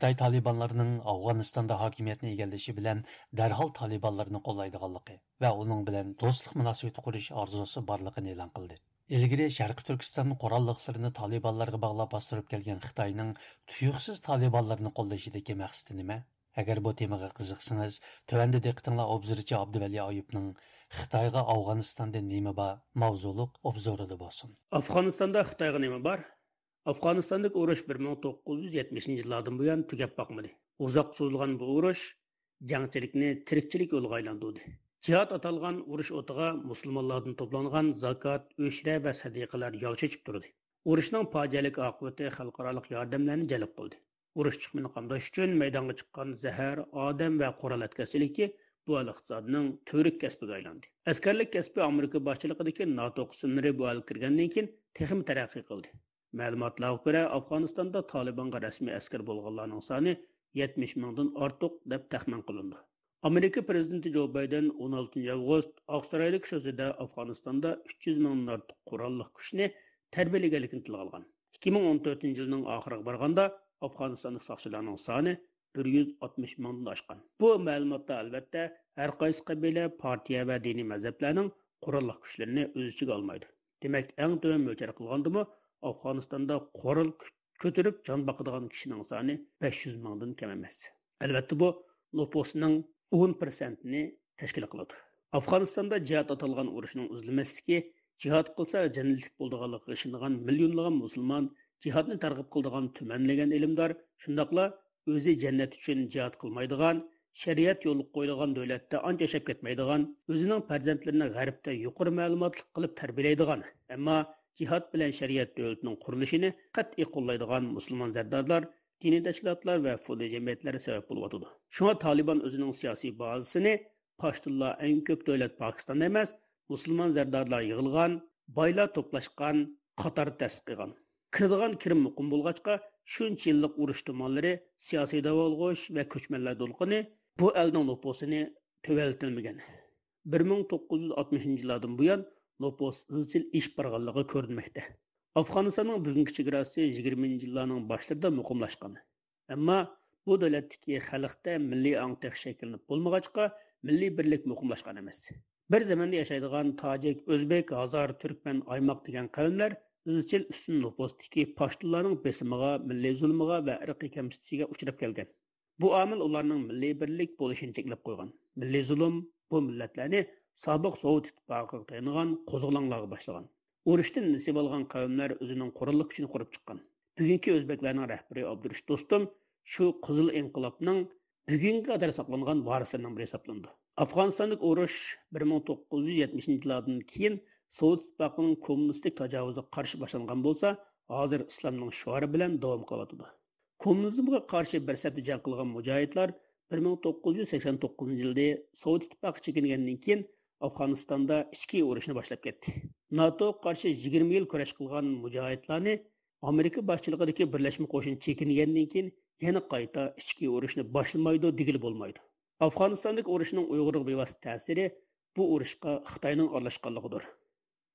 Xitoy talibanlarining Afg'onistonda hokimiyatni egallashi bilan darhol talibanlarni qo'llaydiganligi va uning bilan do'stlik munosabati qurish orzusi borligini e'lon qildi. ilgari sharqi turkiston qurolliqlarini talibanlarga bog'lab bostirib kelgan xitoyning tuyuqsiz talibanlarni qo'llashidagi maqsadi nima? Agar bu temaga qiziqsangiz diqqatinglar obzorchi abduvali oyibning xitoyga afg'onistonda nima bor mavzuliq xitoyga nima bor afg'onistondagi urush bir ming to'qqiz yuz yetmishinchi yillardan buyon tugab boqmadi. Uzoq suzilgan bu urush jangchilikni tirikchilik yo'liga aylantirdi. Jihod atalgan urush o'tiga musulmonlardan to'plangan zakot o'shra va sadiqalar yog' chechib turdi. Urushning fojialik oqibati xalqaro yordamlarni jalb qildi. Urush chiqmini qamdash uchun maydonga chiqqan zahar odam va qurol atkazchiligi bu al iqtisodning to'rik kasbiga aylandi. Askarlik kasbi amerika boshchiligidagi nato qismlari bu al kirgandan keyin texim taraqqiy qildi. Məlumatlara görə Afğanistanda Talibanğa rəsmi əskər bolğanların sayı 70 mindən artıq deyə təxmin qılınır. Amerika prezidenti Joe Biden 16 avqust Avstraliya sözüdə Afğanistanda 300 mindən artıq qurollıq gücni tərbiyələgənligini tilə alğan. 2014-cü ilin axırına барганда Afğanistanın сакчыларының саны 160 миңдан ашкан. Бу мәгълүматта әлбәттә һәр кайсы кабилә, партия ва дини мәзһәпләрнең кураллык көчләрен үз ичиге алмайды. Демәк, иң төвен мөлчәр кылгандымы, afg'onistonda qurol ko'tarib jon boqadigan kishining soni besh yuz mingdan kam emas albatta bu o'n persentini tashkil qiladi afg'onistonda jihod atalgan urushning uzilmasligi jihod qilsa jannatlik bo'ldiganligiga ishongan millionlagan musulmon jihodni targ'ib qildigan tumanlagan ilmdor shundoqla o'zi jannat uchun jihod qilmaydigan shariat yo'l qo'ydigan davlatda ancha yashab ketmaydigan o'zining farzandlarini g'arbda yuqori ma'lumotli qilib tarbiyalaydigan ammo jihod bilan shariat davlatining qurilishini qat'iy qo'llaydigan musulmon zardorlar diniy tashkilotlar va fudli jamiyatlari sabab bo'lyotidi shunga tolibon o'zining siyosiy bazasini pashtunla eng ko'p davlat pokistonda emas musulmon zardorlar yig'ilgan boylar to'plashgan qator tasdiq qilgan. Kiradigan kirim muqim bo'lg'achqa shuncha yillik urush tumonlari siyosiy davolg'ish va ko'chmanlar to'lqini bu elning nopusini tuvaltilmagan bir ming to'qqiz yuz oltmishinchi yillardan buyon nopus izchil ish borganligi ko'rinmoqda afg'onistonning bugungi chegarasi yigirmanchi yillarning boshlarida muqimlashgan ammo bu davlatdagi xalqda milliy ongtaq shakllanib bo'lmag'achqa milliy birlik muqimlashgan emas bir zamanda yashaydigan tojik o'zbek hozar turkman oymoq degan qavmlar izchil ustun nupusdagi pashtunlarning besimiga milliy zulmiga va irqiy kamsitishiga uchrab kelgan bu omil ularning milliy birlik bo'lishini cheklab qo'ygan milliy zulm bu millatlarni sobiq sovet ittifoqiga tayangan qo'zg'olonlarga boshlagan urushdan nasib olgan qavmlar o'zining qurolli kuchini qurib chiqqan bugungi o'zbeklarning rahbari abdurish do'stum shu qizil inqilobning bugunga qadar saqlangan varislarining biri hisoblandi afg'onistonlik urush bir ming to'qqiz yuz yetmishinchi yillardan keyin sovet ittifoqining kommunistik tajovuziga qarshi boshlangan bo'lsa hozir islomning shuari bilan davom qilyotidi kommunizmga qarshi bir safda qilgan mujohidlar bir ming to'qqiz yuz sakson to'qqizinchi yilda sovet ittifoqi chekingandan keyin afg'onistonda ichki urushni boshlab ketdi. Nato qarshi yigirma yil kurash qilgan mujohidlarni amerika boshchiligidagi birlashma qo'shin chekingandan keyin yana qayta ichki urushni boshlamaydi degili bo'lmaydi. Afg'onistondagi urushning uyg'urga bevosita ta'siri bu urushga xitoyning aralashganligidir.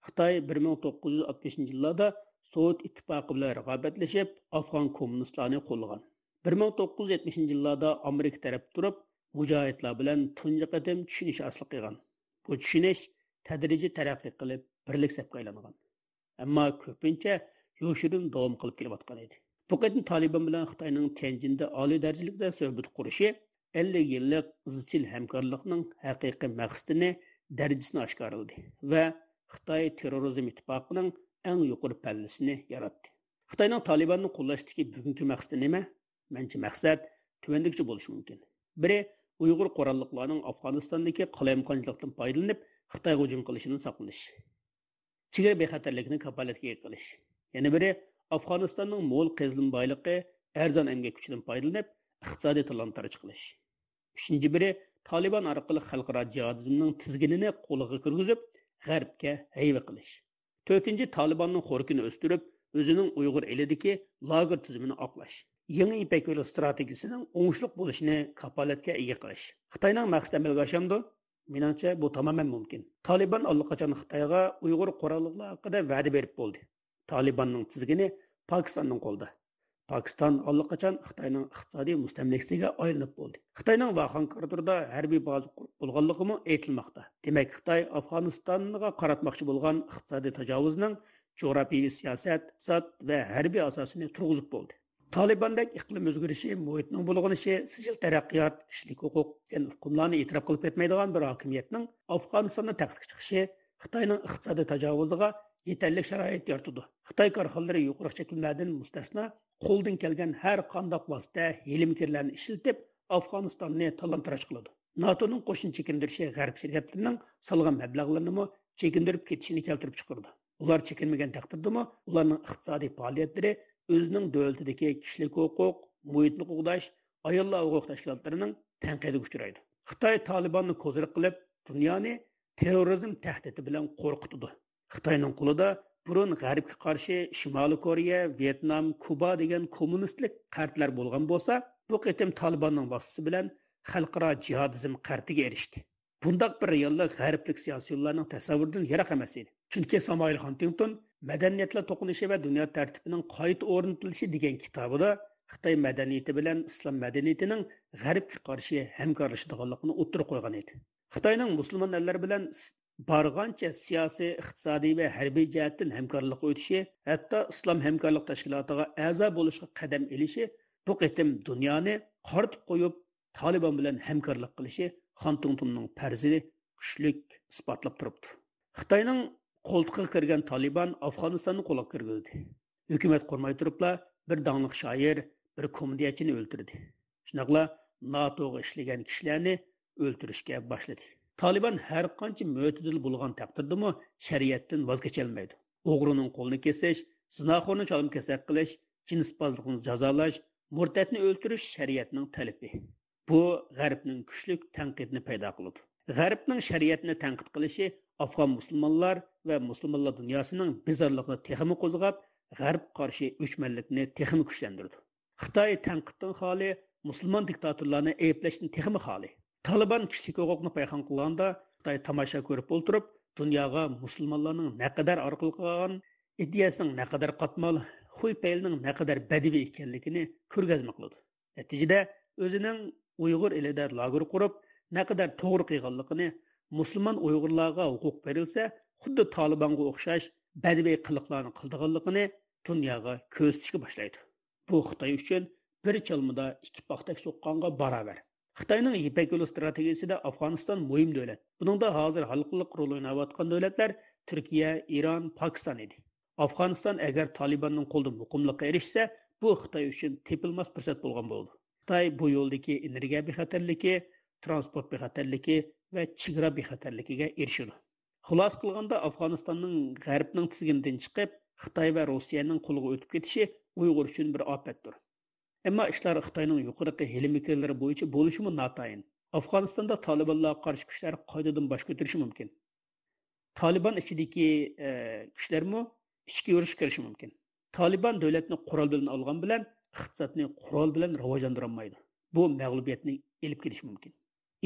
Xitoy bir ming to'qqiz yuz oltmishinchi yillarda sovet ittifoqi bilan rag'obatlashib afg'on kommunistlarni qo'llagan. bir ming to'qqiz yuz yetmishinchi yillarda amerika taraf turib mujohidlar bilan tunji qadam tushunish asli qilgan. Bu tushunish tadrijiy taraqqiy qilib birlik safga aylangan ammo ko'pincha yoshirin davom qilib kelayotgan edi. Bu qatim bilan xitoyning tenjinda oliy darajalikda suhbat qurishi ellik yillik izchil hamkorlikning haqiqiy maqsadini darajasini oshkorildi va xitoy terrorizm ittifoqining eng yuqori pallasini yaratdi. Xitoyning tolibonni qo'llashdagi bugungi maqsadi nima? Manchi maqsad tuvandikcha bo'lishi mumkin. Biri uyg'ur qurolliqlarning afg'onistondagi qalayimqonchilikdan foydalanib xitoyga hujum qilishidan saqlanish chegara bexatarligini kapolatga qilish yana biri afg'onistonning mo'l qezilin boyligi arzon emgak kuchidan foydalanib iqtisodiy talon-taroj qilish uchinchi biri tolibon orqali xalqaro jihadizmning tizginini qo'liga kirgizib g'arbga hayva qilish to'rtinchi tolibonning xo'rkini o'stirib o'zining uyg'ur elidagi lager tizimini oqlash yangi ipak yo'li strategiyasining o'ngishli bo'lishini kafolatga ega qilish xitoyning maqsadi amalga oshamdi menimcha bu tamoman mumkin tolibon allaqachon xitoyga uyg'ur qurolliqlar haqida va'da berib bo'ldi tolibonning tizgini pokistonning qo'lida Pakistan allaqachon Xitoyning iqtisodiy mustamlikasiga aylanib bo'ldi. Xitoyning Vaxan koridorida harbiy baza qurib aytilmoqda. Demak, Xitoy Afg'onistonga qaratmoqchi bo'lgan iqtisodiy tajovuzning jo'rafiy siyosat, iqtisod va harbiy asosini turg'izib bo'ldi. Talibandek iqlim o'zgarishi, muhitning bulg'anishi, sijil taraqqiyot, kishilik huquq degan hukmlarni e'tirof qilib ketmaydigan bir hokimiyatning Afg'onistonni taqdirga chiqishi Xitoyning iqtisodiy tajovuziga yetarlik sharoit yaratadi. Xitoy korxonalari yuqori cheklanmadan mustasno qo'ldan kelgan har qanday vosita hilimkirlarni ishlatib Afg'onistonni talon-taroj qiladi. NATOning qo'shin chekindirishi g'arb shirkatlarining mablag'larini chekindirib ketishini keltirib chiqardi. Ular chekinmagan taqdirdami, ularning iqtisodiy faoliyatlari o'zining davlatidagi kishilik huquq, muhitni qo'g'dash, ayollar huquq tashkilotlarining tanqidiga uchraydi. Xitoy Talibanni ko'zir qilib, dunyoni terrorizm tahdidi bilan qo'rqitdi. xitoyning qo'lida burun g'arbga qarshi shimoliy koreya vyetnam kuba degan kommunistlik qartlar bo'lgan bo'lsa bu qitim tolibonning vositasi bilan xalqaro jihadizm qartiga erishdi bundoq bir reallik g'arblik siyosiyonlarning tasavvuridan yiroq emas edi chunki samoil huntington madaniyatlar to'qinishi va dunyo tartibining qayta o'rnatilishi degan kitobida xitoy madaniyati bilan islom madaniyatining g'arbga qarshi hamkorlashadiganligini o'ttirib qo'ygan edi. Xitoyning musulmon allar bilan barğancha siyosiy iqtisodiy va harbiy jihatdan hamkorlik o'tishi hatto islom hamkorlik tashkilotiga a'zo bo'lishga qadam ilishi bu qitim dunyoni qoritib qo'yib tolibon bilan hamkorlik qilishi xantuntunning farzini kuchlik isbotlab turibdi. Xitoyning qo'ltiqqa kirgan tolibon afg'onistonni qo'lga kirgizdi hukumat qurmay turibla bir dongliq shoir bir komediyachini o'ldirdi shunaqla natoga ishlagan kishilarni o'ldirishga boshladi tolibon har qancha mo'tadil bo'lgan taqdirdami shariatdan voz kecholmaydi. O'g'rining qo'lini kesish, zinoxorni cholim kesak qilish, jinsbozlikni jazolash, murtadni o'ldirish shariatning talabi. Bu g'arbning kuchli tanqidni paydo qiladi. G'arbning shariatni tanqid qilishi afg'on musulmonlar va musulmonlar dunyosining bezorligini texmi qo'zg'ab, g'arb qarshi o'chmanlikni texmi kuchlantirdi. Xitoy tanqiddan xoli, musulmon diktatorlarni ayblashdan texmi xoli. Taliban kishilik huquqni payhon qilganda Xitoy tomosha ko'rib o'ltirib, dunyoga musulmonlarning naqadar orqali qilgan ideyasining naqadar qatmol xuy peylining naqadar badiviy ekanligini ko'rgazma qildi Natijada o'zining Uyg'ur elida lager qurib, naqadar to'g'ri qilganligini musulmon Uyg'urlarga huquq berilsa, xuddi Talibanға o'xshash badiviy qiliqlarni qildiganligini dunyoga ko'rsatishga boshlaydi. Bu Xitoy uchun bir chalmida ikki paxtak so'qqanga barobar. Xitoyning Ipak yo'li strategiyasida Afg'oniston muhim davlat. Buningda hozir halqiliq rol o'ynayotgan davlatlar Turkiya, Iron, Pokiston edi. Afg'oniston agar Talibanning qo'lida muqimlikqa erishsa, bu Xitoy uchun tepilmas fursat bo'lgan bo'ldi. Xitoy bu yo'ldagi energiya bexatarligi, transport bexatarligi va chegara bexatarligiga erishdi. Xulos qilganda Afg'onistonning g'arbning tizginidan chiqib, Xitoy va Rossiyaning qo'liga o'tib ketishi Uyg'ur uchun bir ofatdir. Әмма ishlar Xitoyning yuqorqi helimekerlari bo'yicha bo'lishimi notayin. Afg'onistonda Talibanlarga qarshi kuchlar qoidadan bosh ko'tarishi mumkin. Taliban ichidagi e, kuchlarmi ichki yurish kirishi mumkin. Taliban davlatni qurol bilan olgan bilan iqtisodni qurol bilan rivojlantirolmaydi. Bu mag'lubiyatni elib kelishi mumkin.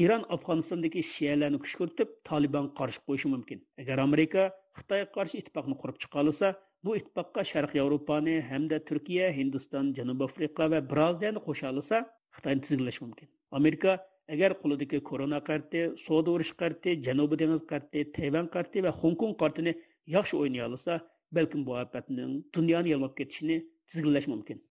Iran Afg'onistondagi shiyalarni kuch kiritib, Taliban qarshi qo'yishi mumkin. Agar Amerika Xitoyga qarshi ittifoqni qurib chiqa bu ittifoqqa sharq yevropani hamda turkiya hindiston janubiy afrika va braziliyani qo'sha olsa xitoyni tizginlash mumkin amerika agar qo'lidagi korona karti savdo urush karti janubiy dengiz karti tayvan karti va Hong Kong kartini yaxshi o'ynay olsa balkim bu ofatning dunyoni yalmab ketishini tizginlash mumkin